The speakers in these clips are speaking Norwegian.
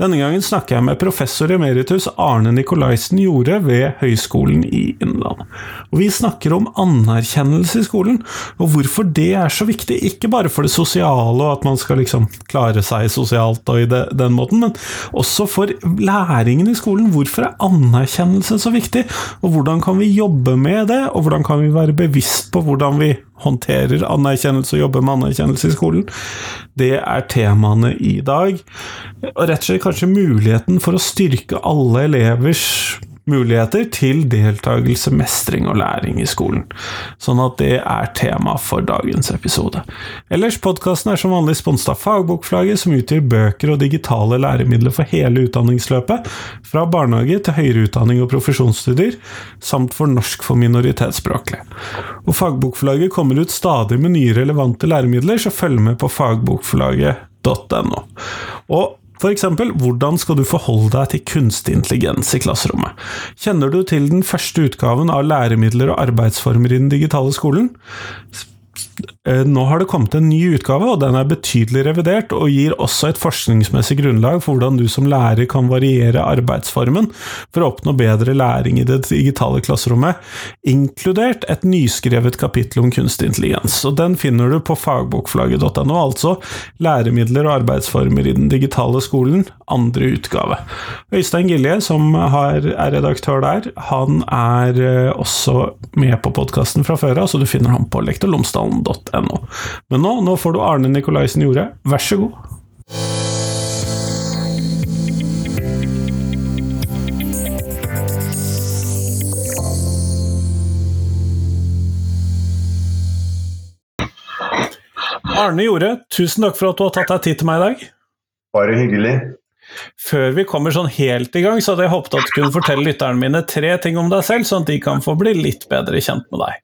Denne gangen snakker jeg med professor emeritus Arne Nikolaisen Jorde ved Høgskolen i Innlandet. Og vi snakker om anerkjennelse i skolen, og hvorfor det er så viktig. Ikke bare for det sosiale og at man skal liksom klare seg sosialt og i det, den måten, men også for læringen i skolen. Hvorfor er anerkjennelse så viktig, og hvordan kan vi jobbe med det, og hvordan kan vi være bevisst på hvordan vi håndterer anerkjennelse og jobber med anerkjennelse i skolen. Det er temaene i dag. Og rett og slett kanskje muligheten for å styrke alle elevers muligheter til deltakelse, mestring og læring i skolen. Sånn at det er tema for dagens episode. Ellers, podkasten er som vanlig sponset av Fagbokflagget, som utgir bøker og digitale læremidler for hele utdanningsløpet, fra barnehage til høyere utdanning og profesjonsstudier, samt for norsk for minoritetsspråklige. Og Fagbokflagget kommer ut stadig med nye relevante læremidler, så følg med på fagbokforlaget.no. Og F.eks.: Hvordan skal du forholde deg til kunstig intelligens i klasserommet? Kjenner du til den første utgaven av læremidler og arbeidsformer i den digitale skolen? Eh, nå har det kommet en ny utgave, og den er betydelig revidert, og gir også et forskningsmessig grunnlag for hvordan du som lærer kan variere arbeidsformen for å oppnå bedre læring i det digitale klasserommet, inkludert et nyskrevet kapittel om kunstig intelligens. Og den finner du på fagbokflagget.no, altså Læremidler og arbeidsformer i den digitale skolen, andre utgave. Øystein Gilje, som er redaktør der, han er eh, også med på podkasten fra før av, så du finner ham på lektorlomsdalen.no nrk.no. Men nå, nå får du Arne Nikolaisen Jorde, vær så god. Arne Jorde, tusen takk for at du har tatt deg tid til meg i dag. Bare hyggelig. Før vi kommer sånn helt i gang, så hadde jeg håpet at du kunne fortelle lytterne mine tre ting om deg selv, sånn at de kan få bli litt bedre kjent med deg.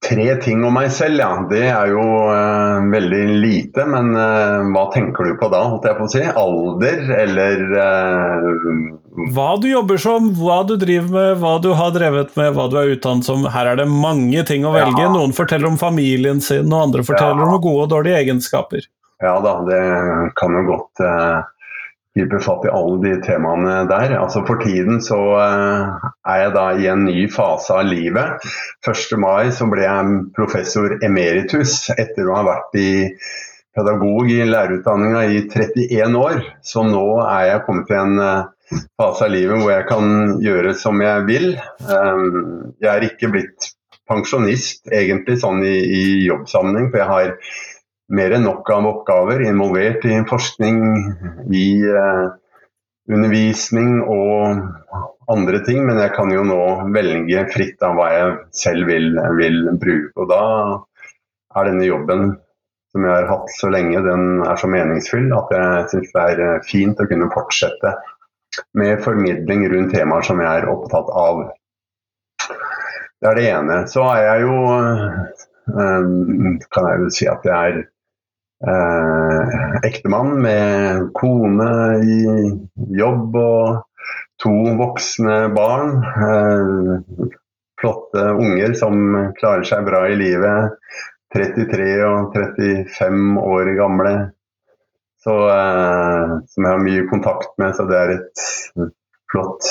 Tre ting om meg selv, ja. Det er jo uh, veldig lite. Men uh, hva tenker du på da, holdt jeg på å si? Alder, eller uh, Hva du jobber som, hva du driver med, hva du har drevet med, hva du er utdannet som. Her er det mange ting å velge. Ja. Noen forteller om familien sin, og andre forteller ja. om gode og dårlige egenskaper. Ja da, det kan jo godt griper fatt i alle de temaene der. Altså For tiden så uh, er jeg da i en ny fase av livet. 1. mai så ble jeg professor emeritus etter å ha vært i pedagog i lærerutdanninga i 31 år. Så nå er jeg kommet til en uh, fase av livet hvor jeg kan gjøre som jeg vil. Um, jeg er ikke blitt pensjonist egentlig sånn i, i jobbsammenheng, for jeg har mer enn nok av oppgaver involvert i forskning, i uh, undervisning og andre ting. Men jeg kan jo nå velge fritt av hva jeg selv vil, vil bruke. Og da er denne jobben som jeg har hatt så lenge, den er så meningsfull at jeg syns det er eh, fint å kunne fortsette med formidling rundt temaer som jeg er opptatt av. Det er det ene. Så er jeg jo eh, kan jeg jo si at jeg er eh, ektemann med kone i jobb og to voksne barn. Eh, flotte unger som klarer seg bra i livet. 33 og 35 år gamle. Så, eh, som jeg har mye kontakt med, så det er et flott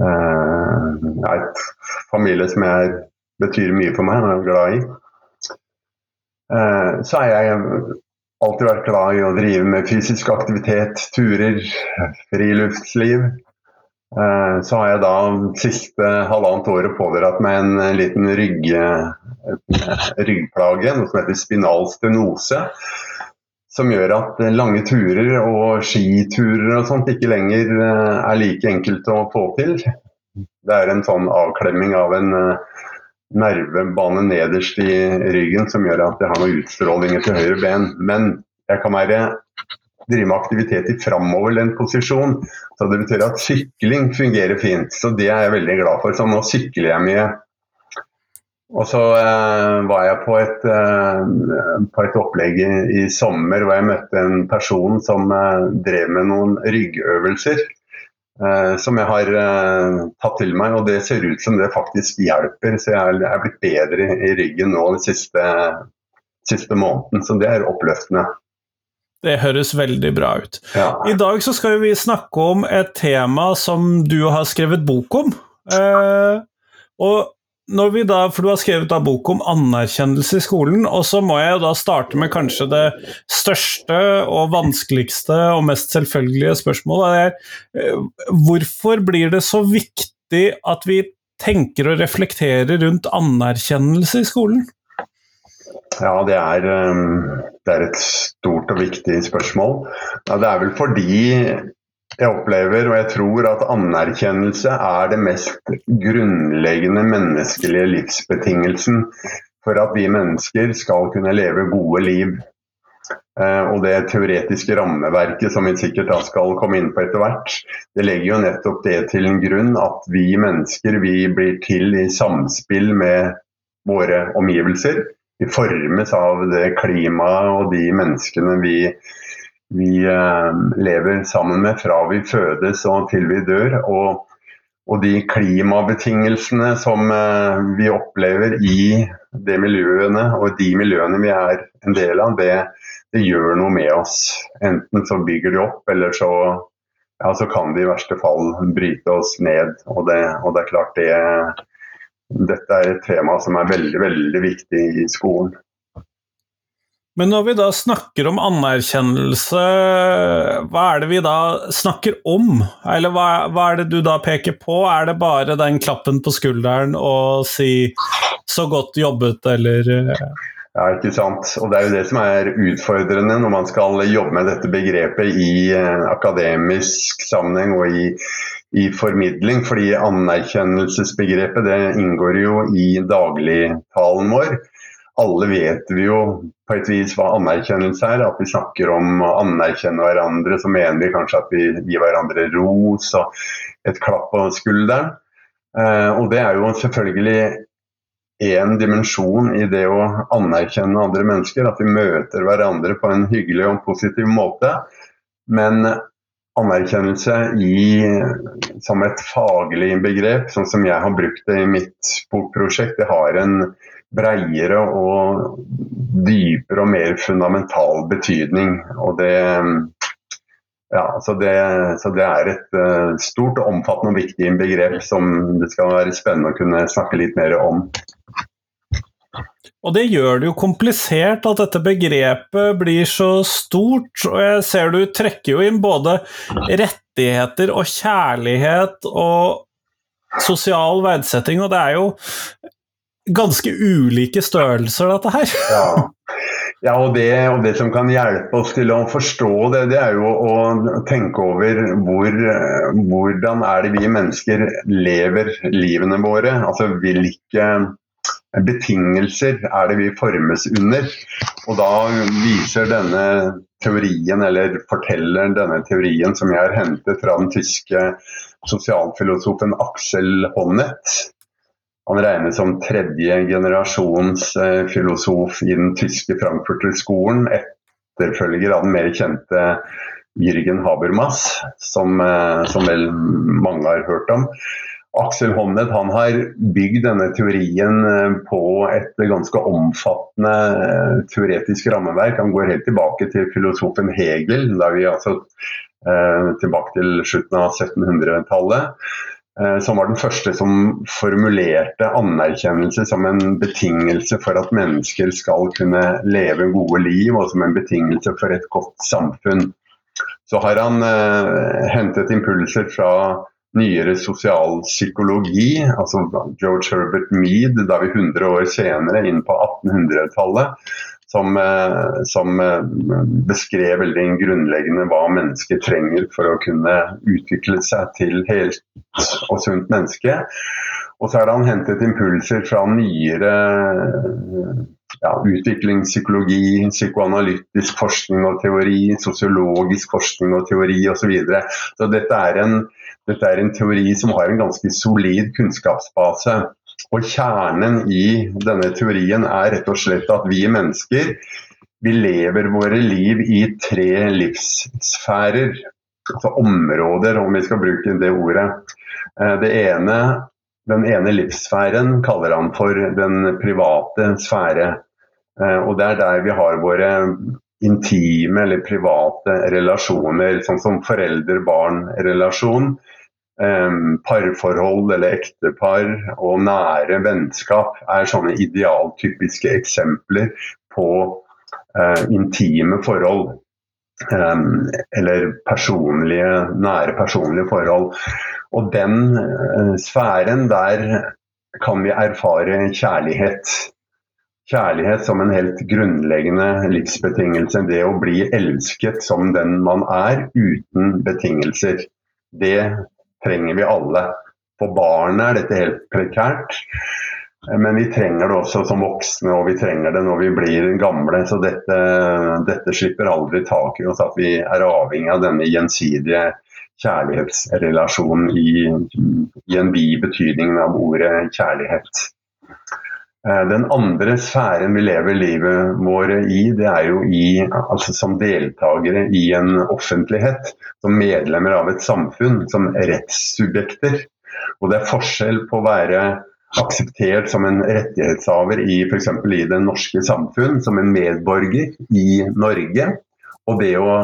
eh, et familie som jeg betyr mye for meg og er glad i. Eh, så har jeg alltid vært glad i å drive med fysisk aktivitet, turer, friluftsliv. Eh, så har jeg da siste halvannet året pådratt meg en liten rygg, ryggplage, noe som heter spinal stenose. Som gjør at lange turer og skiturer og sånt ikke lenger eh, er like enkelt å få til. Det er en sånn avklemming av en nervebane nederst i ryggen som gjør at jeg har noen utstrålinger til høyre ben. Men jeg kan være drive med aktivitet i framoverlent posisjon. Så det betyr at sykling fungerer fint. Så det er jeg veldig glad for. Så nå sykler jeg mye. Og så eh, var jeg på et, eh, på et opplegg i, i, sommer hvor jeg møtte en person som eh, drev med noen ryggøvelser. Eh, som jeg har uh, tatt til meg, og det ser ut som det faktisk hjelper. Så jeg er, blitt bedre i ryggen nå den siste, siste måneden, så det er oppløftende. Det høres veldig bra ut. Ja. I dag så skal vi snakke om et tema som du har skrevet bok om. Uh, og når vi da, for Du har skrevet da bok om anerkjennelse i skolen, og så må jeg jo da starte med kanskje det største og vanskeligste og mest selvfølgelige spørsmålet. er eh, Hvorfor blir det så viktig at vi tenker og reflekterer rundt anerkjennelse i skolen? Ja, det er, eh, det er et stort og viktig spørsmål. Ja, det er vel fordi jeg opplever og jeg tror at anerkjennelse er det mest grunnleggende menneskelige livsbetingelsen for at vi mennesker skal kunne leve gode liv. Eh, og det teoretiske rammeverket som vi sikkert da skal komme inn på etter hvert, det legger jo nettopp det til en grunn at vi mennesker vi blir til i samspill med våre omgivelser. Vi formes av det klimaet og de menneskene vi vi eh, lever sammen med fra vi fødes og til vi dør. Og, og de klimabetingelsene som eh, vi opplever i de miljøene og de miljøene vi er en del av, det, det gjør noe med oss. Enten så bygger de opp, eller så, ja, så kan de i verste fall bryte oss ned. Og det, og det er klart det Dette er et tema som er veldig, veldig viktig i skolen. Men når vi da snakker om anerkjennelse, hva er det vi da snakker om? Eller hva, hva, er det du da peker på? Er det bare den klappen på skulderen og si 'så godt jobbet', eller Ja, ikke sant. Og det er jo det som er utfordrende når man skal jobbe med dette begrepet i eh, akademisk sammenheng og i, i formidling. Fordi anerkjennelsesbegrepet det inngår jo i dagligtalen vår alle vet vi jo på et vis hva anerkjennelse er. At vi snakker om å anerkjenne hverandre, så mener vi kanskje at vi gir hverandre ros og et klapp på skulderen. Eh, og det er jo selvfølgelig én dimensjon i det å anerkjenne andre mennesker. At vi møter hverandre på en hyggelig og positiv måte. Men anerkjennelse i, som et faglig begrep, sånn som jeg har brukt det i mitt bokprosjekt, det har en breiere og dypere og mer fundamental betydning. Og det, ja, så det, så det er et uh, stort, omfattende og viktig begrep som det skal være spennende å kunne snakke litt mer om. Og det gjør det jo komplisert at dette begrepet blir så stort. Og jeg ser du trekker jo inn både rettigheter og kjærlighet og sosial verdsetting, og det er jo ganske ulike størrelser, dette her. Ja. ja og, det, og, det, som kan hjelpe oss til å forstå det, det er jo å tenke over hvor, hvordan er det vi mennesker lever livene våre. Altså hvilke betingelser er det vi formes under. Og da viser denne teorien, eller forteller denne teorien som jeg har hentet fra den tyske sosialfilosofen Axel Honneth, han regnes som tredje generasjons eh, filosof i den tyske Frankfurter-skolen. Etterfølger av den mer kjente Jürgen Habermas, som, eh, som, vel mange har hørt om. Aksel Honneth han har bygd denne teorien eh, på et ganske omfattende teoretisk rammeverk. Han går helt tilbake til filosofen Hegel, da vi altså tilbake til slutten av 1700-tallet. Eh, som var den første som formulerte anerkjennelse som en betingelse for at mennesker skal kunne leve gode liv, og som en betingelse for et godt samfunn. Så har han eh, hentet impulser fra nyere sosialpsykologi, altså George Herbert Mead, da vi 100 år senere, inn på 1800-tallet, som, eh, som, eh, beskrev veldig grunnleggende hva mennesker trenger for å kunne utvikle seg til helt og sunt menneske. Og så har han hentet impulser fra nyere ja, utviklingspsykologi, psykoanalytisk forskning og teori, sosiologisk forskning og teori osv. Så, videre. så dette dette er en teori som har en ganske solid kunnskapsbase. Og Kjernen i denne teorien er rett og slett at vi mennesker vi lever våre liv i tre livssfærer. altså områder, om vi skal bruke det ordet. Eh, det ene, den ene livssfæren kaller han for den private sfære. Eh, og det er der vi har våre intime eller private relasjoner, sånn som forelder-barn-relasjon. Um, parforhold eller ektepar og nære vennskap er sånne idealtypiske eksempler på eh, intime forhold. Um, eller personlige, nære personlige forhold. Og den uh, sfæren, der kan vi erfare kjærlighet. Kjærlighet som en helt grunnleggende livsbetingelse. Det å bli elsket som den man er, uten betingelser. Det trenger vi alle. For barnet er dette helt prekært. Men vi trenger det også som voksne, og vi trenger det når vi blir gamle. Så dette, dette slipper aldri tak i oss, at vi er avhengig av denne gjensidige kjærlighetsrelasjonen i, i en vid betydning av ordet kjærlighet. Eh, den andre sfæren vi lever livet vårt i, det er jo i, altså som deltakere i en offentlighet. Som medlemmer av et samfunn, som rettssubjekter. Og det er forskjell på å være akseptert som en rettighetshaver i f.eks. i det norske samfunn, som en medborger i Norge. Og det å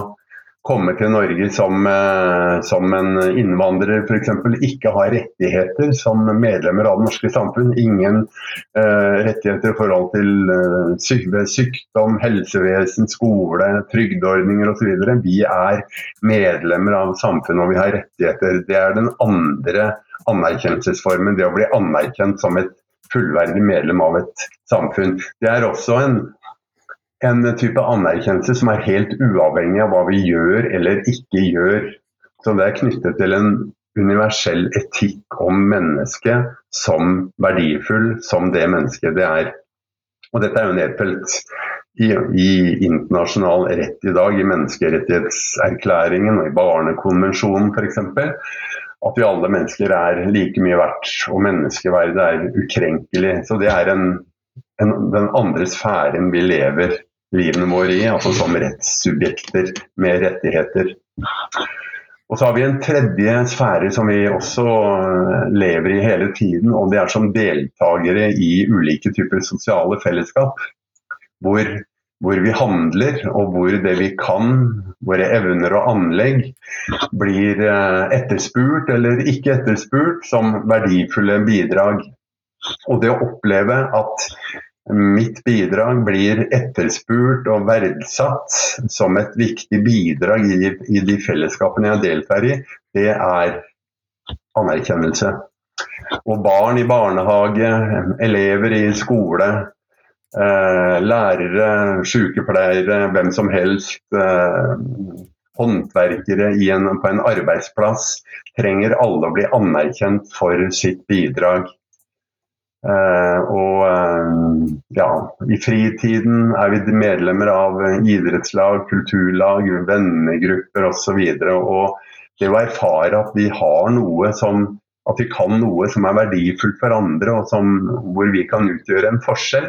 komme til Norge som, eh, som en innvandrer f.eks. ikke har rettigheter som medlemmer av det norske samfunn. Ingen uh, rettigheter i forhold til uh, syk sykdom, helsevesen, skole, trygdeordninger osv. Vi er medlemmer av samfunnet og vi har rettigheter. Det er den andre anerkjennelsesformen, det å bli anerkjent som et fullverdig medlem av et samfunn. Det er også en, en type anerkjennelse som er helt uavhengig av hva vi gjør eller ikke gjør. Så det er knyttet til en universell etikk om mennesket som verdifull, som det mennesket det er. Og dette er jo nedfelt i, i, internasjonal rett i dag, i menneskerettighetserklæringen og i Barnekonvensjonen f.eks at vi alle mennesker er like mye verdt, og menneskeverdet er ukrenkelig. Så det er en, en, den andre sfæren vi lever livene våre i, altså som rettssubjekter med rettigheter. Og så har vi en tredje sfære som vi også lever i hele tiden, og det er som deltakere i ulike typer sosiale fellesskap. Hvor hvor vi handler, og hvor det vi kan, våre evner og anlegg, blir eh, etterspurt eller ikke etterspurt som verdifulle bidrag. Og det å oppleve at mitt bidrag blir etterspurt og verdsatt som et viktig bidrag i, i de fellesskapene jeg deltar i, det er anerkjennelse. Og barn i barnehage, elever i skole, Eh, lærere, sykepleiere, hvem som helst. Eh, håndverkere en, på en arbeidsplass trenger alle å bli anerkjent for sitt bidrag. Uh, og uh, ja, i fritiden er vi medlemmer av idrettslag, kulturlag, vennegrupper osv. Og, det å erfare at vi har noe som at vi kan noe som er verdifullt for andre, og som, hvor vi kan utgjøre en forskjell,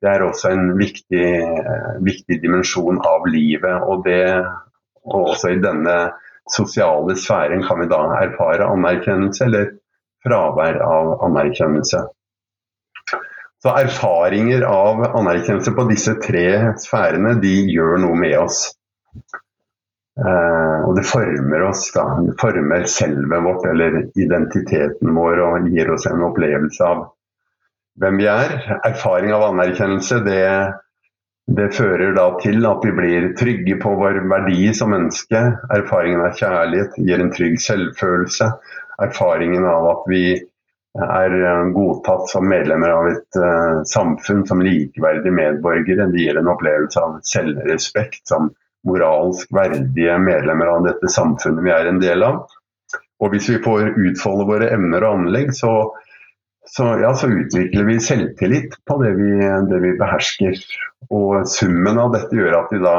det er også en viktig, uh, viktig dimensjon av livet. Og, det, og også i denne sosiale sfæren kan vi da erfare anerkjennelse eller fravær av anerkjennelse. Så erfaringer av anerkjennelse på disse tre sfærene, de gjør noe med oss. Eh, og det former oss, da. Det former selvet vårt eller identiteten vår og gir oss en opplevelse av hvem vi er. Erfaring av anerkjennelse det, det, fører da til at vi blir trygge på vår verdi som menneske. Erfaringen av kjærlighet gir en trygg selvfølelse. Erfaringen av at vi er eh, godtatt som medlemmer av et uh, samfunn som likeverdige medborgere. Det gir en opplevelse av selvrespekt som moralsk verdige medlemmer av dette samfunnet vi er en del av. Og hvis vi får utfolde våre evner og anlegg, så så, ja, så utvikler vi selvtillit på det vi, det vi, behersker. Og summen av dette gjør at vi da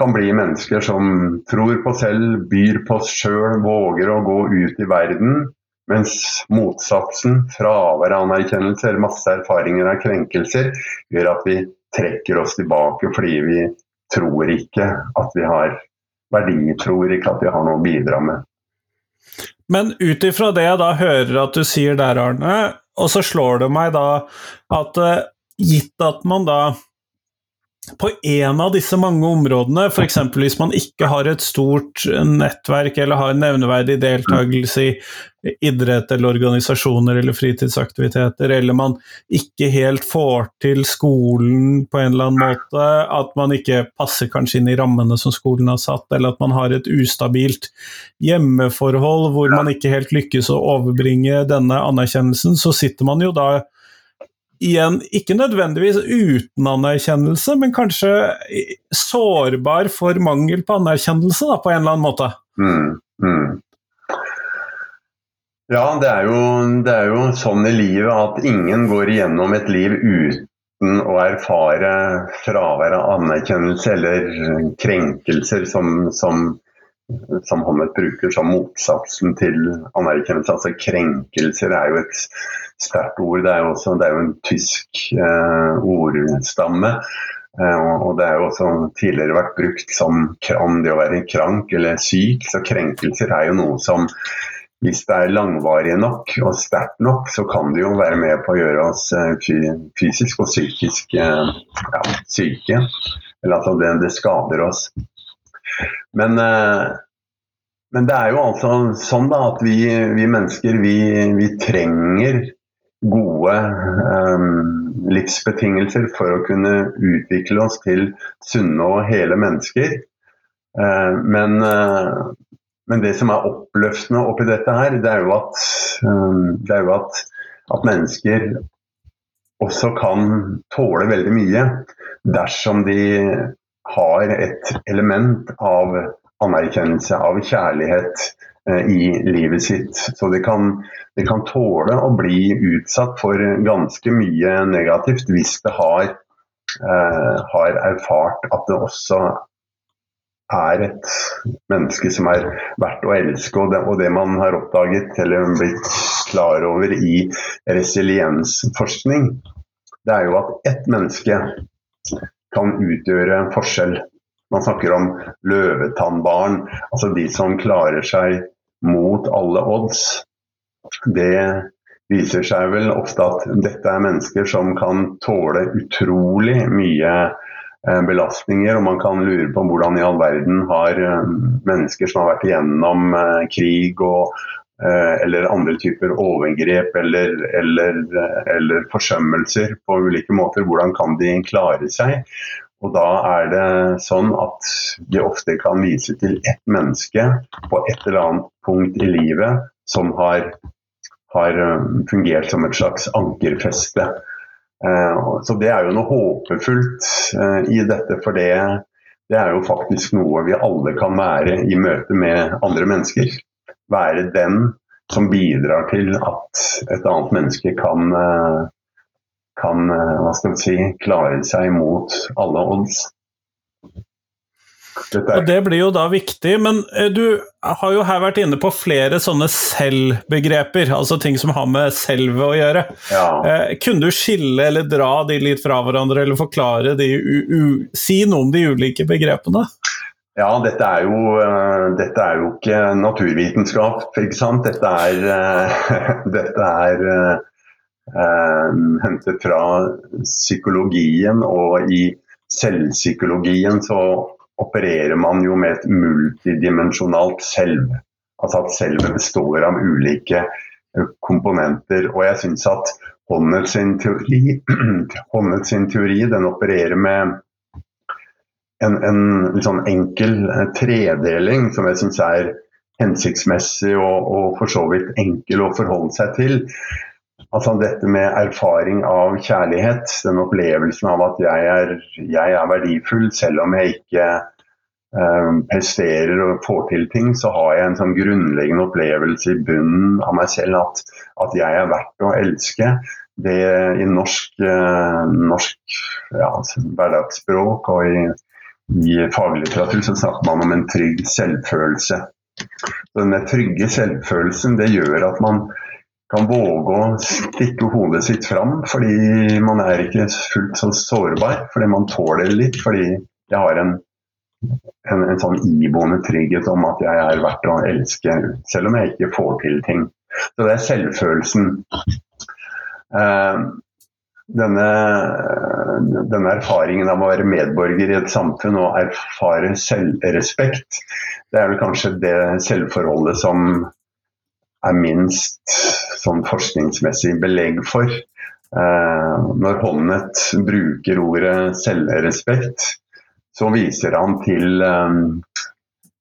kan bli mennesker som tror på selv, byr på oss sjøl, våger å gå ut i verden. Mens motsatsen, fravær av anerkjennelse eller masse erfaringer av krenkelser, gjør at vi trekker oss tilbake fordi vi tror ikke at vi har verdier, tror ikke at vi har noe å bidra med. Men ut ifra det jeg da hører at du sier der, Arne, og så slår det meg da at uh, gitt at man da på en av disse mange områdene, f.eks. hvis man ikke har et stort nettverk eller har nevneverdig deltakelse i idrett eller organisasjoner eller fritidsaktiviteter, eller man ikke helt får til skolen på en eller annen måte, at man ikke passer kanskje inn i rammene som skolen har satt, eller at man har et ustabilt hjemmeforhold hvor man ikke helt lykkes å overbringe denne anerkjennelsen, så sitter man jo da igjen, ikke nødvendigvis uten anerkjennelse, men kanskje sårbar for mangel på anerkjennelse, da, på en eller annen måte. Mm, mm. Ja, det er, jo, det er, jo, sånn i livet at ingen går igjennom et liv uten å erfare fravær av anerkjennelse eller krenkelser som, som som han bruker som motsatsen til anerkjennelse. Altså krenkelser er jo et sterkt ord. Det er jo, også, det er jo en tysk eh, ordstamme. Eh, og det er jo også tidligere vært brukt som om det å være krank eller syk. Så krenkelser er jo noe som hvis det er langvarige nok og sterkt nok, så kan det jo være med på å gjøre oss eh, fysisk og psykisk eh, ja, syke. Eller at det, det skader oss. Men, eh, men, det er jo altså sånn da at vi, vi mennesker vi, vi, trenger gode um, livsbetingelser for å kunne utvikle oss til sunne og hele mennesker. Uh, men, uh, men, det som er oppløftende oppi dette her, det er jo at, um, er jo at, at mennesker også kan tåle veldig mye dersom de har et element av anerkjennelse, av kjærlighet eh, i livet sitt. Så de kan, de kan, tåle å bli utsatt for ganske mye negativt hvis det har, eh, har erfart at det også er et menneske som er verdt å elske. Og det, og det man har oppdaget eller blitt klar over i resiliensforskning, det er jo at ett menneske kan utgjøre en forskjell. Man snakker om løvetannbarn, altså de som klarer seg mot alle odds. Det viser seg vel ofte at dette er mennesker som kan tåle utrolig mye eh, belastninger, og man kan lure på hvordan i all verden har eh, mennesker som har vært igjennom eh, krig og eller andre typer overgrep eller, eller, eller, forsømmelser på ulike måter. Hvordan kan de klare seg? Og da er det sånn at de ofte kan vise til ett menneske på et eller annet punkt i livet som har, har eh, fungert som et slags ankerfeste. Eh, så det er jo noe håpefullt i dette, for det, det er jo faktisk noe vi alle kan være i møte med andre mennesker være den som bidrar til at et annet menneske kan, eh, kan eh, hva skal si, klare seg mot alle odds. Og Det blir jo da viktig, men eh, du har jo her vært inne på flere sånne selv-begreper, altså ting som har med selve å gjøre. Ja. Eh, kunne du skille eller dra de litt fra hverandre, eller forklare de, si noe om de ulike begrepene? Ja, dette er, jo, uh, dette er jo ikke naturvitenskap, ikke sant. Dette er, uh, dette er uh, hentet fra psykologien, og i selvpsykologien så opererer man jo med et multidimensjonalt selv. Altså at selvet består av ulike komponenter. Og jeg syns at Håndets teori, Håndets teori den opererer med en, en sånn enkel eh, tredeling som jeg syns er hensiktsmessig og, og, for så vidt enkel å forholde seg til. Altså Dette med erfaring av kjærlighet, den opplevelsen av at jeg er, jeg er verdifull selv om jeg ikke eh, presterer og får til ting, så har jeg en sånn grunnleggende opplevelse i bunnen av meg selv at, at jeg er verdt å elske. Det I norsk, eh, norsk ja, hverdagsspråk og i i faglitteratur så snakker man om en trygg selvfølelse. Denne trygge selvfølelsen det gjør at man kan våge å stikke hodet sitt fram, fordi man er ikke fullt så sårbar. Fordi man tåler litt, fordi jeg har en en, en, sånn iboende trygghet om at jeg er verdt å elske, selv om jeg ikke får til ting. Så det er selvfølelsen. Uh, denne, denne, erfaringen av å være medborger i et samfunn og erfare selvrespekt, det er vel kanskje det selvforholdet som er minst sånn forskningsmessig belegg for. Eh, når Honnet bruker ordet selvrespekt, så viser han til, eh,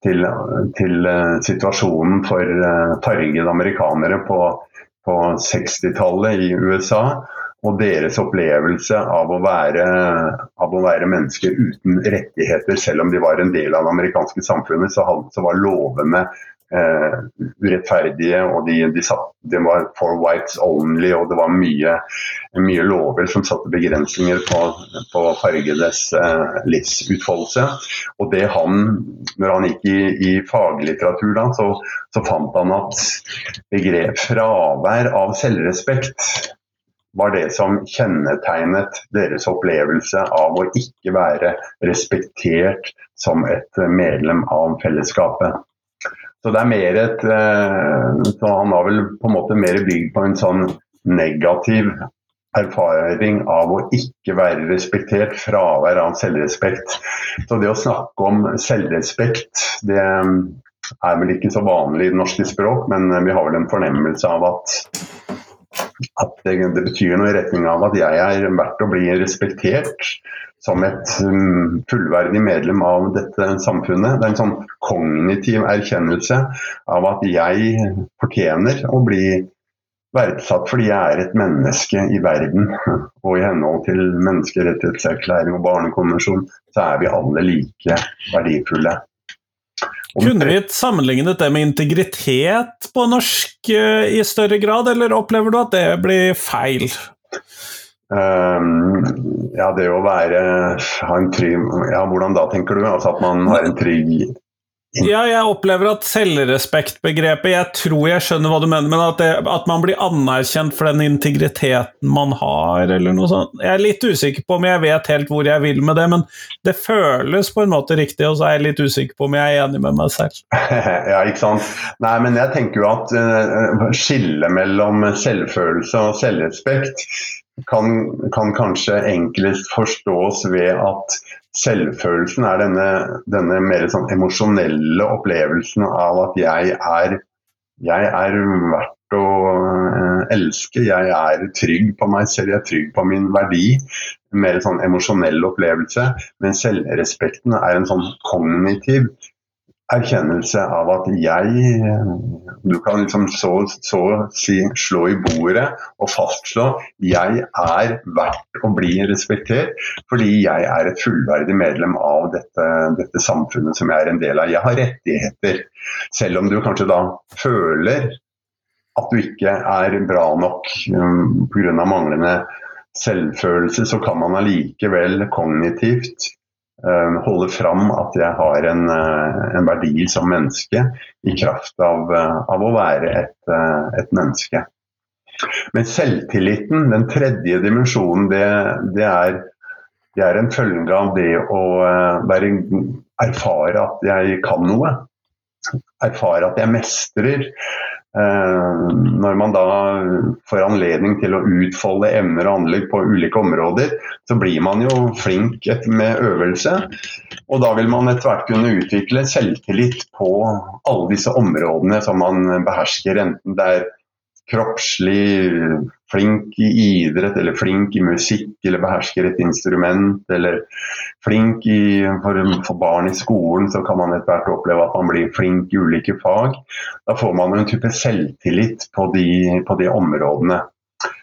til, til eh, situasjonen for fargede amerikanere på, på 60-tallet i USA. Og deres opplevelse av å, være, av å, være, mennesker uten rettigheter, selv om de var en del av det amerikanske samfunnet, så, var lovene eh, urettferdige, og de, de, satt, de, var for whites only, og det var mye, mye lover som satte begrensninger på, på fargedes eh, livsutfoldelse. Og det han, når han gikk i, i faglitteratur, da, så, så fant han at begrep fravær av selvrespekt var det som kjennetegnet deres opplevelse av å ikke være respektert som et medlem av fellesskapet. Så det er mer et eh, så Han har vel på en måte mer bygd på en sånn negativ erfaring av å ikke være respektert, fravær av selvrespekt. Så det å snakke om selvrespekt, det er vel ikke så vanlig i det norske språk, men vi har vel en fornemmelse av at, at det, det betyr noe i retning av at jeg er verdt å bli respektert som et um, fullverdig medlem av dette samfunnet. Det er en sånn kognitiv erkjennelse av at jeg fortjener å bli verdsatt fordi jeg er et menneske i verden. Og i henhold til menneskerettighetserklæring og barnekonvensjon, så er vi alle like verdifulle. Kunne vi sammenlignet det med integritet på norsk eh, i større grad, eller opplever du at det blir feil? Um, ja, det å være ha en trygg Ja, hvordan da, tenker du? Altså at man har en trygg ja, jeg opplever at selvrespektbegrepet Jeg tror jeg skjønner hva du mener, men at, det, at, man blir anerkjent for den integriteten man har, eller noe sånt. Jeg er litt usikker på om jeg vet helt hvor jeg vil med det, men det føles på en måte riktig, og så er jeg litt usikker på om jeg er enig med meg selv. ja, ikke sant. Nei, men jeg tenker jo at uh, skillet mellom selvfølelse og selvrespekt kan, kan, kanskje enklest forstås ved at selvfølelsen er denne, denne mer sånn emosjonelle opplevelsen av at jeg er, jeg er verdt å eh, elske, jeg er trygg på meg selv, jeg er trygg på min verdi. Mer sånn emosjonell opplevelse. Men selvrespekten er en sånn kognitiv erkjennelse av at jeg Du kan liksom så, så si slå i bordet og fastslå jeg er verdt å bli respektert fordi jeg er et fullverdig medlem av dette, dette samfunnet som jeg er en del av. Jeg har rettigheter, selv om du kanskje da føler at du ikke er bra nok um, pga. manglende selvfølelse, så kan man allikevel kognitivt Eh, holde fram at jeg har en, eh, en, verdi som menneske i kraft av, eh, av å være et, et, menneske. Men selvtilliten, den tredje dimensjonen, det, det, er, det, er, en følge av det å være, erfare at jeg kan noe. Erfare at jeg mestrer. Eh, når man da får anledning til å utfolde evner og anlegg på ulike områder, så blir man jo flink med øvelse. Og da vil man etter hvert kunne utvikle selvtillit på alle disse områdene som man behersker, enten det er kroppslig, flink i idrett eller flink i musikk eller behersker et instrument, eller flink i, for, for, barn i skolen, så kan man etter hvert oppleve at man blir flink i ulike fag. Da får man en type selvtillit på de, på de områdene.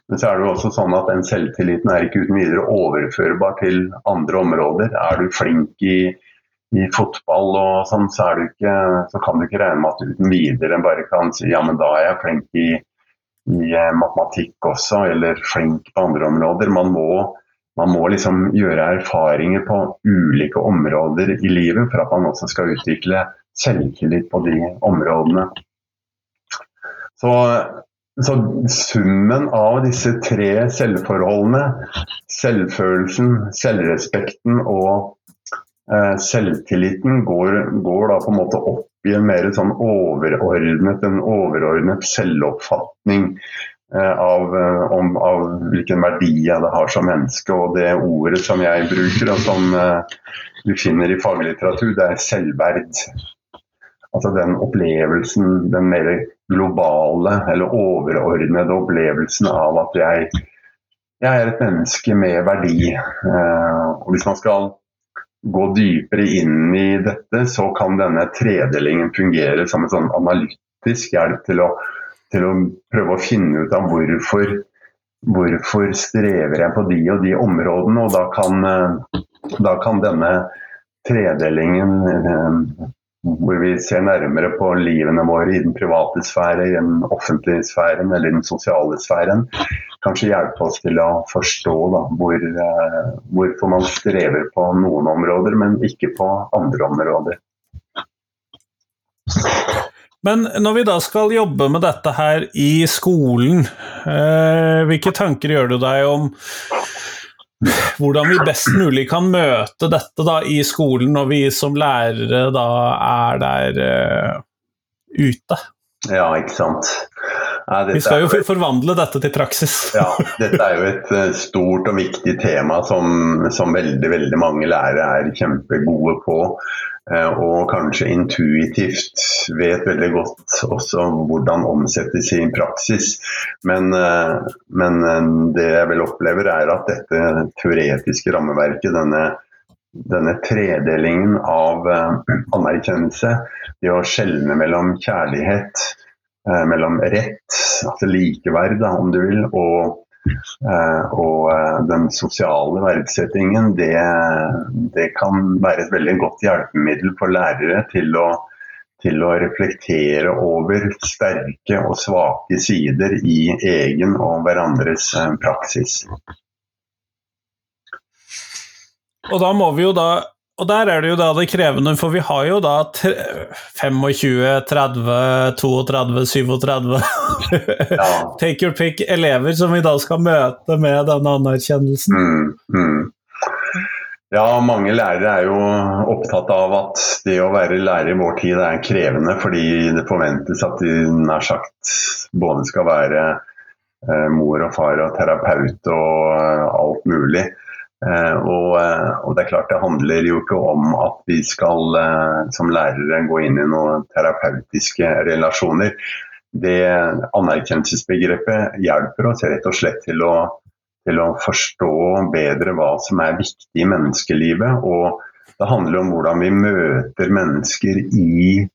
Men så er det jo også sånn at den selvtilliten er ikke uten videre overførbar til andre områder. Er du flink i, i fotball og sånn, så, ikke, så, kan du ikke regne med at du uten videre bare kan si ja, men da er jeg flink i i matematikk også, eller flink på andre områder. Man må, man må liksom gjøre erfaringer på ulike områder i livet for at man også skal utvikle selvtillit på de områdene. Så, så summen av disse tre selvforholdene, selvfølelsen, selvrespekten og Eh, selvtilliten går, går, da på en måte opp i en mer sånn overordnet, en overordnet selvoppfatning eh, av, eh, om, av, hvilken verdi jeg har som menneske. Og det ordet som jeg bruker, og som du finner i faglitteratur, det er selvverd. Altså den opplevelsen, den mer globale eller overordnede opplevelsen av at jeg, jeg er et menneske med verdi. Og hvis man skal gå dypere inn i dette, så kan denne tredelingen fungere som en sånn analytisk hjelp til å, til å prøve å finne ut av hvorfor, hvorfor strever jeg på de og de områdene. Og da kan, eh, da kan denne tredelingen eh, hvor vi ser nærmere på livene våre i den private sfære, i den offentlige sfæren eller i den sosiale sfæren, kanskje hjelpe oss til å forstå da, hvor, uh, hvorfor man strever på noen områder, men ikke på andre områder. Men når vi da skal jobbe med dette her i skolen, eh, hvilke tanker gjør du deg om hvordan vi best mulig kan møte dette da i skolen, når vi som lærere da er der uh, ute. Ja, ikke sant. Nei, vi skal jo forvandle dette til praksis. ja, dette er jo et eh, stort og viktig tema som, som veldig, veldig mange lærere er kjempegode på. Eh, og kanskje intuitivt vet veldig godt også hvordan omsettes i praksis. Men, eh, men eh, det jeg vel opplever er at dette teoretiske rammeverket, denne, denne tredelingen av anerkjennelse, det å skjelne mellom kjærlighet, mellom rett, altså likeverd om du vil, og Eh, og eh, den sosiale verdsettingen, det, det, kan være et veldig godt hjelpemiddel for lærere til å, til å reflektere over sterke og svake sider i egen og hverandres eh, praksis. Og da må vi jo da og der er det jo da det krevende, for vi har jo da 25, 30, 32, 37 ja. Take your pick elever som vi da skal møte med denne anerkjennelsen. Mm, mm. Ja, mange lærere er jo opptatt av at det å være lærer i vår tid er krevende, fordi det forventes at de nær sagt både skal være eh, mor og far og terapeut og eh, alt mulig. Eh, og, og, det er klart det handler jo ikke om at vi skal som lærere gå inn i noen terapeutiske relasjoner. Det Anerkjennelsesbegrepet hjelper oss rett og slett til å, til å forstå bedre hva som er viktig i menneskelivet. Og det handler om hvordan vi møter mennesker i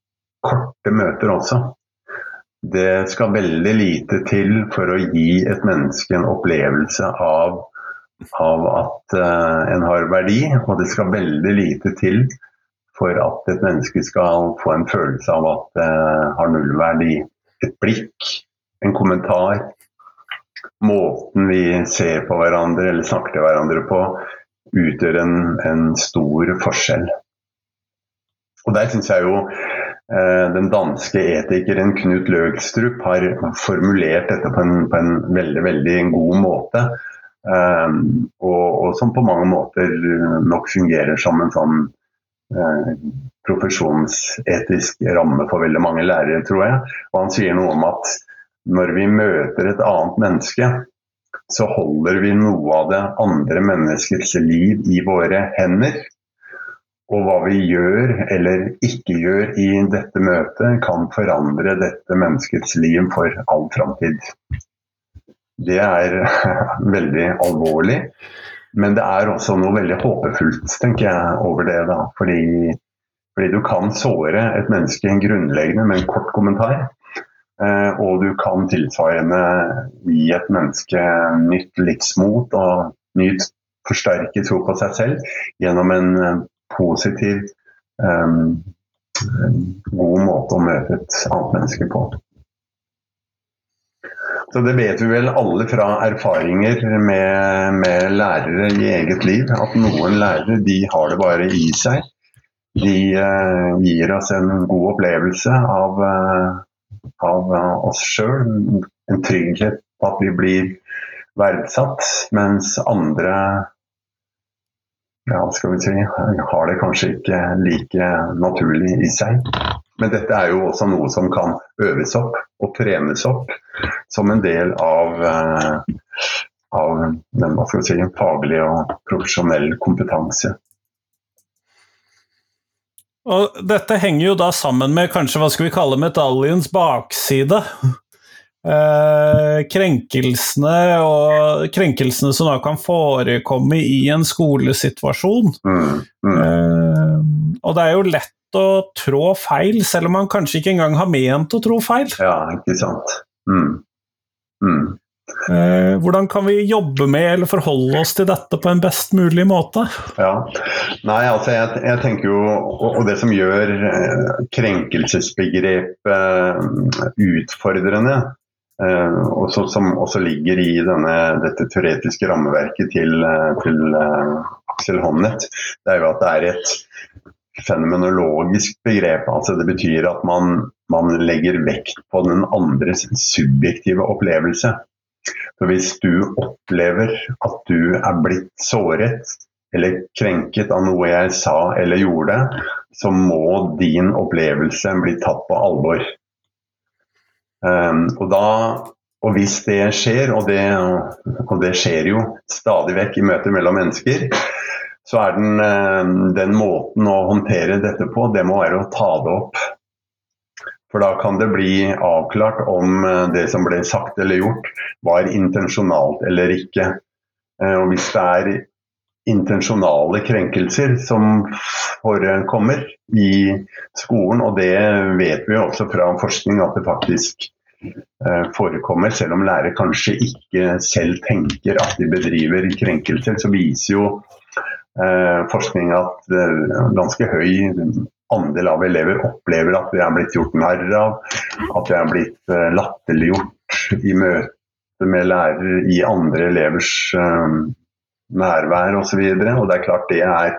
korte møter også. Det skal veldig lite til for å gi et menneske en opplevelse av av at uh, en har verdi, og det skal veldig lite til for at et menneske skal få en følelse av at det uh, har nullverdi. Et blikk, en kommentar, måten vi ser på hverandre eller snakker til hverandre på, utgjør en, en stor forskjell. Og Der syns jeg jo eh, den danske etikeren Knut Løgstrup har formulert dette på en, på en veldig, veldig god måte. Eh, og, og, som på mange måter nok fungerer som en sånn eh, profesjonsetisk ramme for veldig mange lærere, tror jeg. Og han sier noe om at når vi møter et annet menneske, så holder vi noe av det andre menneskets liv i våre hender. Og hva vi gjør eller ikke gjør i dette møtet, kan forandre dette menneskets liv for all framtid. Det er veldig alvorlig. Men det er også noe veldig håpefullt tenker jeg, over det. da, fordi, fordi du kan såre et menneske grunnleggende med en kort kommentar. Eh, og du kan tilsvarende gi et menneske nytt livsmot og nytt forsterket tro på seg selv gjennom en eh, positiv, um, god måte å møte et annet menneske på. Så Det vet vi vel alle fra erfaringer med, med, lærere i eget liv. At noen lærere de har det bare i seg. De uh, gir oss en god opplevelse av, uh, av uh, oss sjøl. En trygghet på at vi blir verdsatt. Mens andre ja, skal vi si, har det kanskje ikke like naturlig i seg. Men dette er jo også noe som kan øves opp og trenes opp som en del av, uh, av den si, faglige og profesjonell kompetanse. Og dette henger jo da sammen med kanskje hva skal vi kalle medaljens bakside. Eh, krenkelsene og krenkelsene som da kan forekomme i en skolesituasjon. Mm, mm. Eh, og det er jo lett å trå feil, selv om man kanskje ikke engang har ment å trå feil. Ja, ikke sant. Mm. Eh, hvordan kan vi jobbe med eller forholde oss til dette på en best mulig måte? Ja, Nei, altså jeg, jeg tenker jo, og, det som gjør eh, krenkelsesbegrepet eh, utfordrende, eh, og så, som også ligger i denne, dette teoretiske rammeverket til, til Aksel eh, Honnet, det er jo at det er et fenomenologisk begrep. altså Det betyr at man, man legger vekt på den andres subjektive opplevelse. Så hvis du opplever at du er blitt såret eller krenket av noe jeg sa eller gjorde, så må din opplevelse bli tatt på alvor. Um, og, da, og hvis det skjer, og det, og det, skjer jo stadig vekk i møter mellom mennesker, så er den, ehm, den måten å håndtere dette på, det må være å ta det opp for da kan det bli avklart om eh, det som ble sagt eller gjort var intensjonalt eller ikke. Eh, og hvis det er intensjonale krenkelser som forekommer i skolen, og det vet vi også fra forskning at det faktisk eh, forekommer, selv om lærere kanskje ikke selv tenker at de bedriver krenkelser, så viser jo forskning at ganske høy andel av elever opplever at de er blitt gjort narr av, at de er blitt uh, latterliggjort i møte med lærere i andre elevers uh, nærvær osv. Og, det er klart det er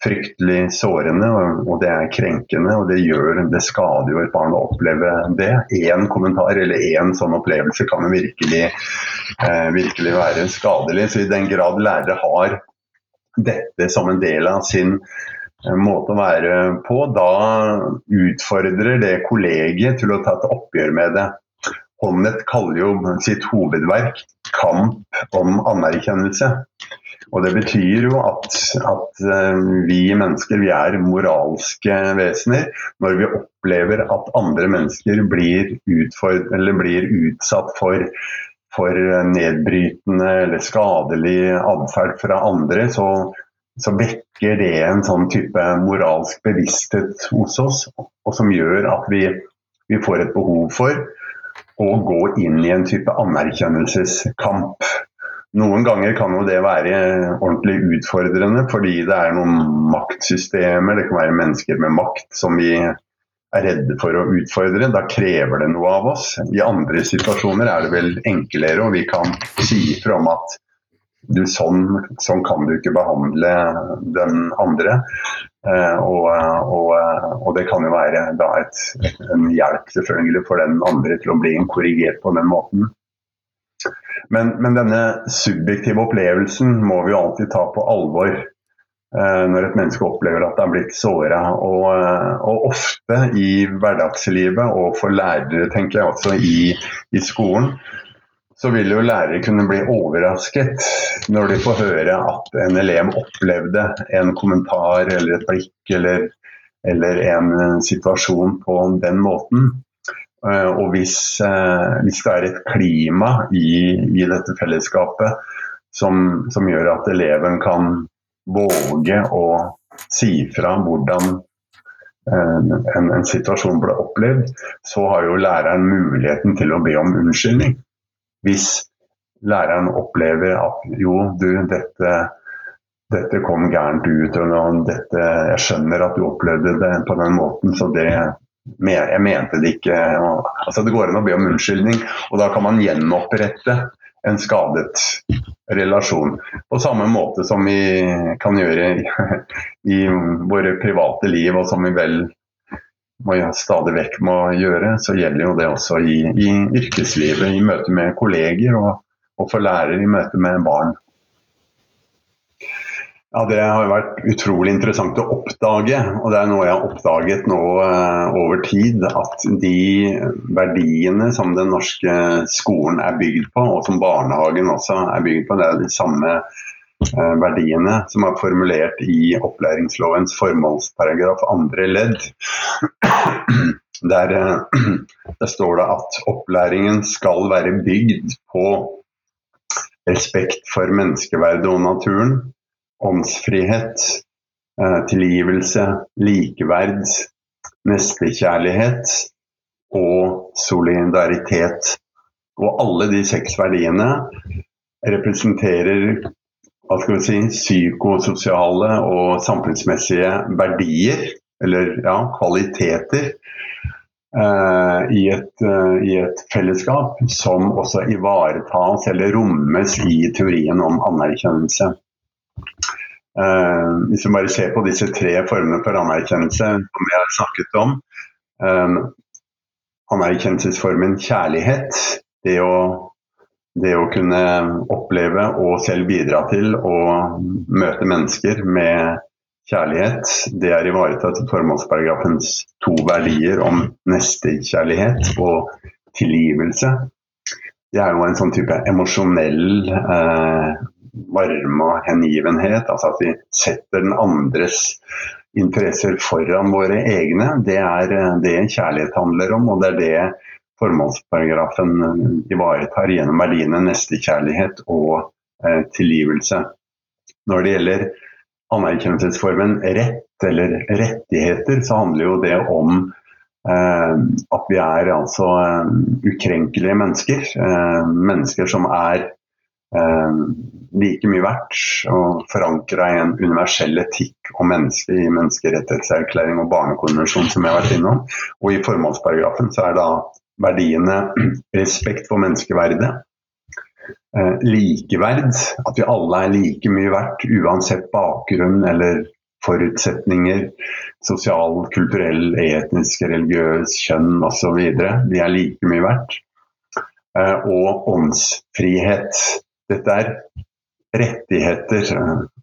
fryktelig sårende og, det er krenkende. Og det, gjør, det skader jo et barn å oppleve det. Én kommentar eller én sånn opplevelse kan virkelig, uh, virkelig være skadelig. Så i den grad lærere har dette som en del av sin måte å være på. Da utfordrer det kollegiet til å ta et oppgjør med det. Honnet kaller jo sitt hovedverk 'Kamp om anerkjennelse'. Og Det betyr jo at, at eh, vi mennesker vi er moralske vesener når vi opplever at andre mennesker blir, blir utsatt for, for nedbrytende eller skadelig atferd fra andre. så så vekker det en sånn type moralsk bevissthet hos oss, og som gjør at vi, vi får et behov for å gå inn i en type anerkjennelseskamp. Noen ganger kan jo det være ordentlig utfordrende fordi det er noen maktsystemer, det kan være mennesker med makt som vi er redde for å utfordre. Da krever det noe av oss. I andre situasjoner er det vel enklere, og vi kan si ifra om at du, sånn, sånn, kan du ikke behandle den andre. Eh, og, og, og, det kan jo være et, en hjelp selvfølgelig for den andre til å bli korrigert på den måten. Men, men denne subjektive opplevelsen må vi jo alltid ta på alvor eh, når et menneske opplever at det er blitt såra. Og, og, ofte i hverdagslivet, og for lærere tenker jeg også i, i skolen, så vil jo lærere kunne bli overrasket når de får høre at en elev opplevde en kommentar eller et blikk eller, eller en situasjon på den måten. Eh, og hvis, eh, hvis det er et klima i, i dette fellesskapet som, som, gjør at eleven kan våge å si fra hvordan en, en, en situasjon ble opplevd, så har jo læreren muligheten til å be om unnskyldning hvis læreren opplever at jo, du, dette, dette kom gærent ut, og dette, jeg skjønner at du opplevde det på den måten, så det jeg mente det ikke altså Det går an å be om unnskyldning, og da kan man gjenopprette en skadet relasjon. På samme måte som vi kan gjøre i, i våre private liv, og som vi vel må stadig vekk må gjøre, så gjelder jo det også i, i yrkeslivet, i møte med kolleger og, og for lærere i møte med barn. Ja, Det har vært utrolig interessant å oppdage, og det er noe jeg har oppdaget nå uh, over tid. At de verdiene som den norske skolen er bygd på, og som barnehagen også er bygd på, det er de samme verdiene som er formulert i opplæringslovens formålsparagraf andre ledd. Der, uh, der står det at opplæringen skal være bygd på respekt for menneskeverdet og naturen åndsfrihet, eh, tilgivelse, likeverd, nestekjærlighet og solidaritet. Og alle de seks verdiene representerer hva skal vi si, psykososiale og samfunnsmessige verdier, eller ja, kvaliteter, eh, i, et, eh, i, et, fellesskap som også ivaretas eller rommes i teorien om anerkjennelse. Eh, hvis vi bare ser på disse tre formene for anerkjennelse som vi har snakket om. Um, anerkjennelsesformen kjærlighet. Det å, det å, kunne oppleve og selv bidra til å møte mennesker med kjærlighet. Det er ivaretatt i formålsparagrafens to verdier om nestekjærlighet og tilgivelse. Det er jo en sånn type emosjonell eh, varme og hengivenhet, altså at vi setter den andres interesser foran våre egne, det er det kjærlighet handler om. Og det er det formålsparagrafen ivaretar gjennom verdiene nestekjærlighet og eh, tilgivelse. Når det gjelder anerkjennelsesformen rett eller rettigheter, så handler jo det om eh, at vi er altså eh, ukrenkelige mennesker. Eh, mennesker som er eh, like mye verdt og forankra i en universell etikk og menneske i menneskerettighetserklæring og barnekonvensjon, som jeg har vært innom. Og i formålsparagrafen så er da verdiene respekt for menneskeverdet, eh, likeverd, at vi alle er like mye verdt uansett bakgrunn eller forutsetninger, sosial, kulturell, etnisk, religiøs, kjønn osv. Vi er like mye verdt. Eh, og åndsfrihet. Dette er rettigheter.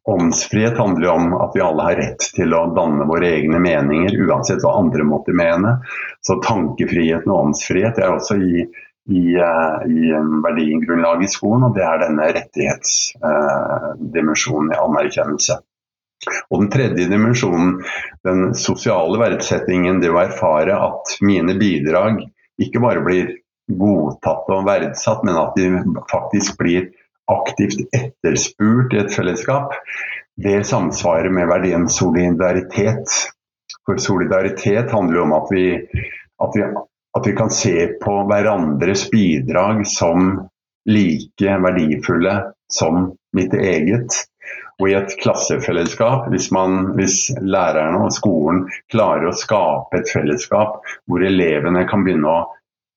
Åndsfrihet handler jo om at vi alle har rett til å danne våre egne meninger, uansett hva andre måtte mene. Så tankefriheten og åndsfrihet er også i, i, eh, i verdigrunnlaget i skolen, og det er denne rettighetsdimensjonen i anerkjennelse. Og den tredje dimensjonen, den sosiale verdsettingen, det å erfare at mine bidrag ikke bare blir godtatt og verdsatt, men at de faktisk blir aktivt etterspurt i et fellesskap, det samsvarer med verdien solidaritet. For solidaritet handler jo om at vi, at vi, at vi kan se på hverandres bidrag som like verdifulle som mitt eget. Og i et klassefellesskap, hvis, man, hvis lærerne og skolen klarer å skape et fellesskap hvor elevene kan begynne å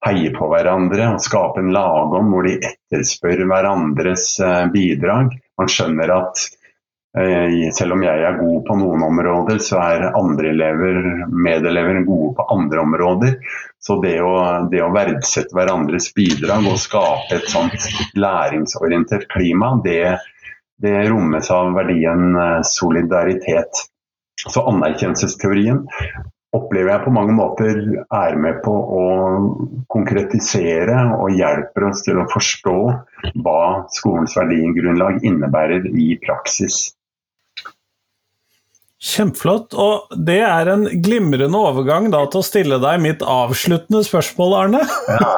heie på hverandre og skape en lagom hvor de etterspør hverandres eh, bidrag. Man skjønner at eh, selv om jeg er god på noen områder, så er andre elever, medelever gode på andre områder. Så det å, det å verdsette hverandres bidrag og skape et sånt læringsorientert klima, det, det rommes av verdien eh, solidaritet. Så anerkjennelsesteorien opplever jeg på mange måter er med på å konkretisere og hjelper oss til å forstå hva skolens verdigrunnlag innebærer i praksis. Kjempeflott. Og det er en glimrende overgang da, til å stille deg mitt avsluttende spørsmål, Arne. Ja.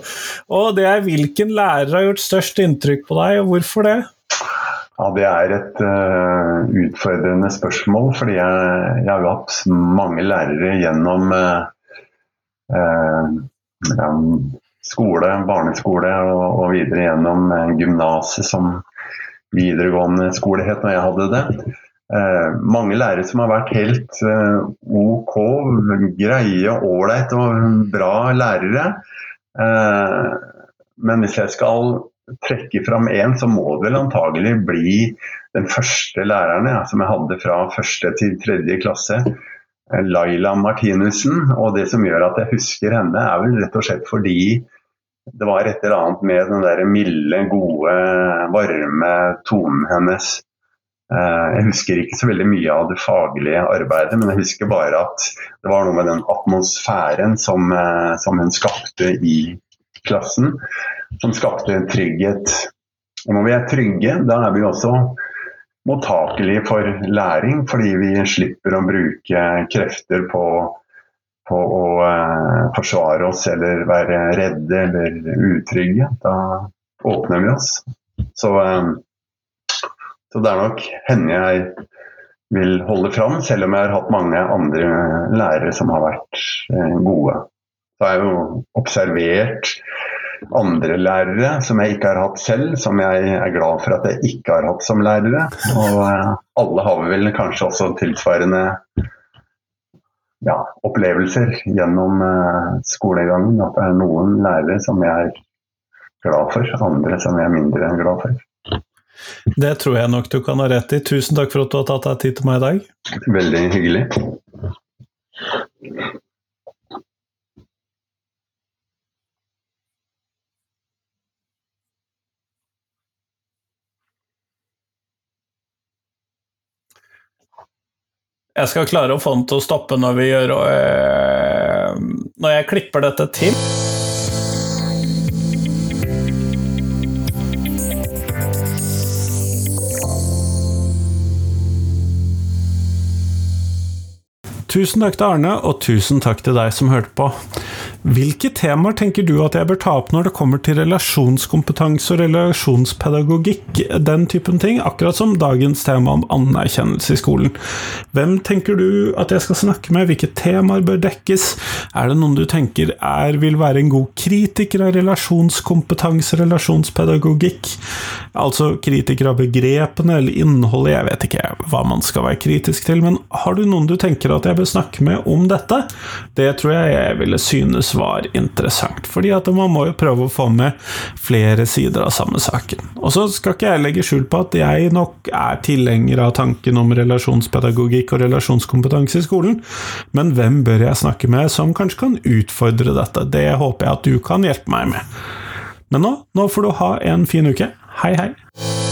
og det er hvilken lærer har gjort størst inntrykk på deg, og hvorfor det? Ja, Det er et uh, utfordrende spørsmål, fordi jeg, jeg, har hatt mange lærere gjennom uh, uh, skole, barneskole og, og videre gjennom gymnaset, som videregående skole het når jeg hadde det. mange lærere som har vært helt OK, greie, ålreit og bra lærere. men hvis jeg skal trekke fram én, så må det vel antagelig bli den første læreren ja, som jeg hadde fra første til tredje klasse. Eh, Laila Martinussen. Og det som gjør at jeg husker henne, er vel rett og slett fordi det var et eller annet med den der milde, gode, varme tonen hennes. Eh, jeg husker ikke så veldig mye av det faglige arbeidet, men jeg husker bare at det var noe med den atmosfæren som, eh, som hun skapte i klassen, som skapte trygghet. Og når vi er trygge, da er vi også mottakelige for læring, fordi vi slipper å bruke krefter på, på å eh, forsvare oss eller være redde eller utrygge. Da åpner vi oss. Så, eh, så det er nok henne jeg vil holde fram, selv om jeg har hatt mange andre lærere som har vært eh, gode. Så har jeg jo observert andre lærere som jeg ikke har hatt selv, som jeg er glad for at jeg ikke har hatt som lærere. Og eh, alle har vel kanskje også tilsvarende ja, opplevelser gjennom uh, skolegangen. At det er noen lærere som jeg er glad for, andre som jeg er mindre glad for. Det tror jeg nok du kan ha rett i. Tusen takk for at du har tatt deg tid til meg i dag. Veldig hyggelig. Jeg skal klare å få den til å stoppe når vi gjør øh, Når jeg klipper dette til. Tusen takk til Arne, og tusen takk til deg som hørte på. Hvilke temaer tenker du at jeg bør ta opp når det kommer til relasjonskompetanse og relasjonspedagogikk, den typen ting, akkurat som dagens tema om anerkjennelse i skolen? Hvem tenker du at jeg skal snakke med, hvilke temaer bør dekkes? Er det noen du tenker er, vil være en god kritiker av relasjonskompetanse, relasjonspedagogikk? Altså kritiker av begrepene eller innholdet, jeg vet ikke hva man skal være kritisk til, men har du noen du tenker at jeg bør snakke med om dette? Det tror jeg jeg ville synes var interessant, fordi at man må jo prøve å få med flere sider av samme saken. Og så skal ikke jeg legge skjul på at jeg nok er tilhenger av tanken om relasjonspedagogikk og relasjonskompetanse i skolen, men hvem bør jeg snakke med som kanskje kan utfordre dette? Det håper jeg at du kan hjelpe meg med. Men nå, nå får du ha en fin uke. Hei, hei!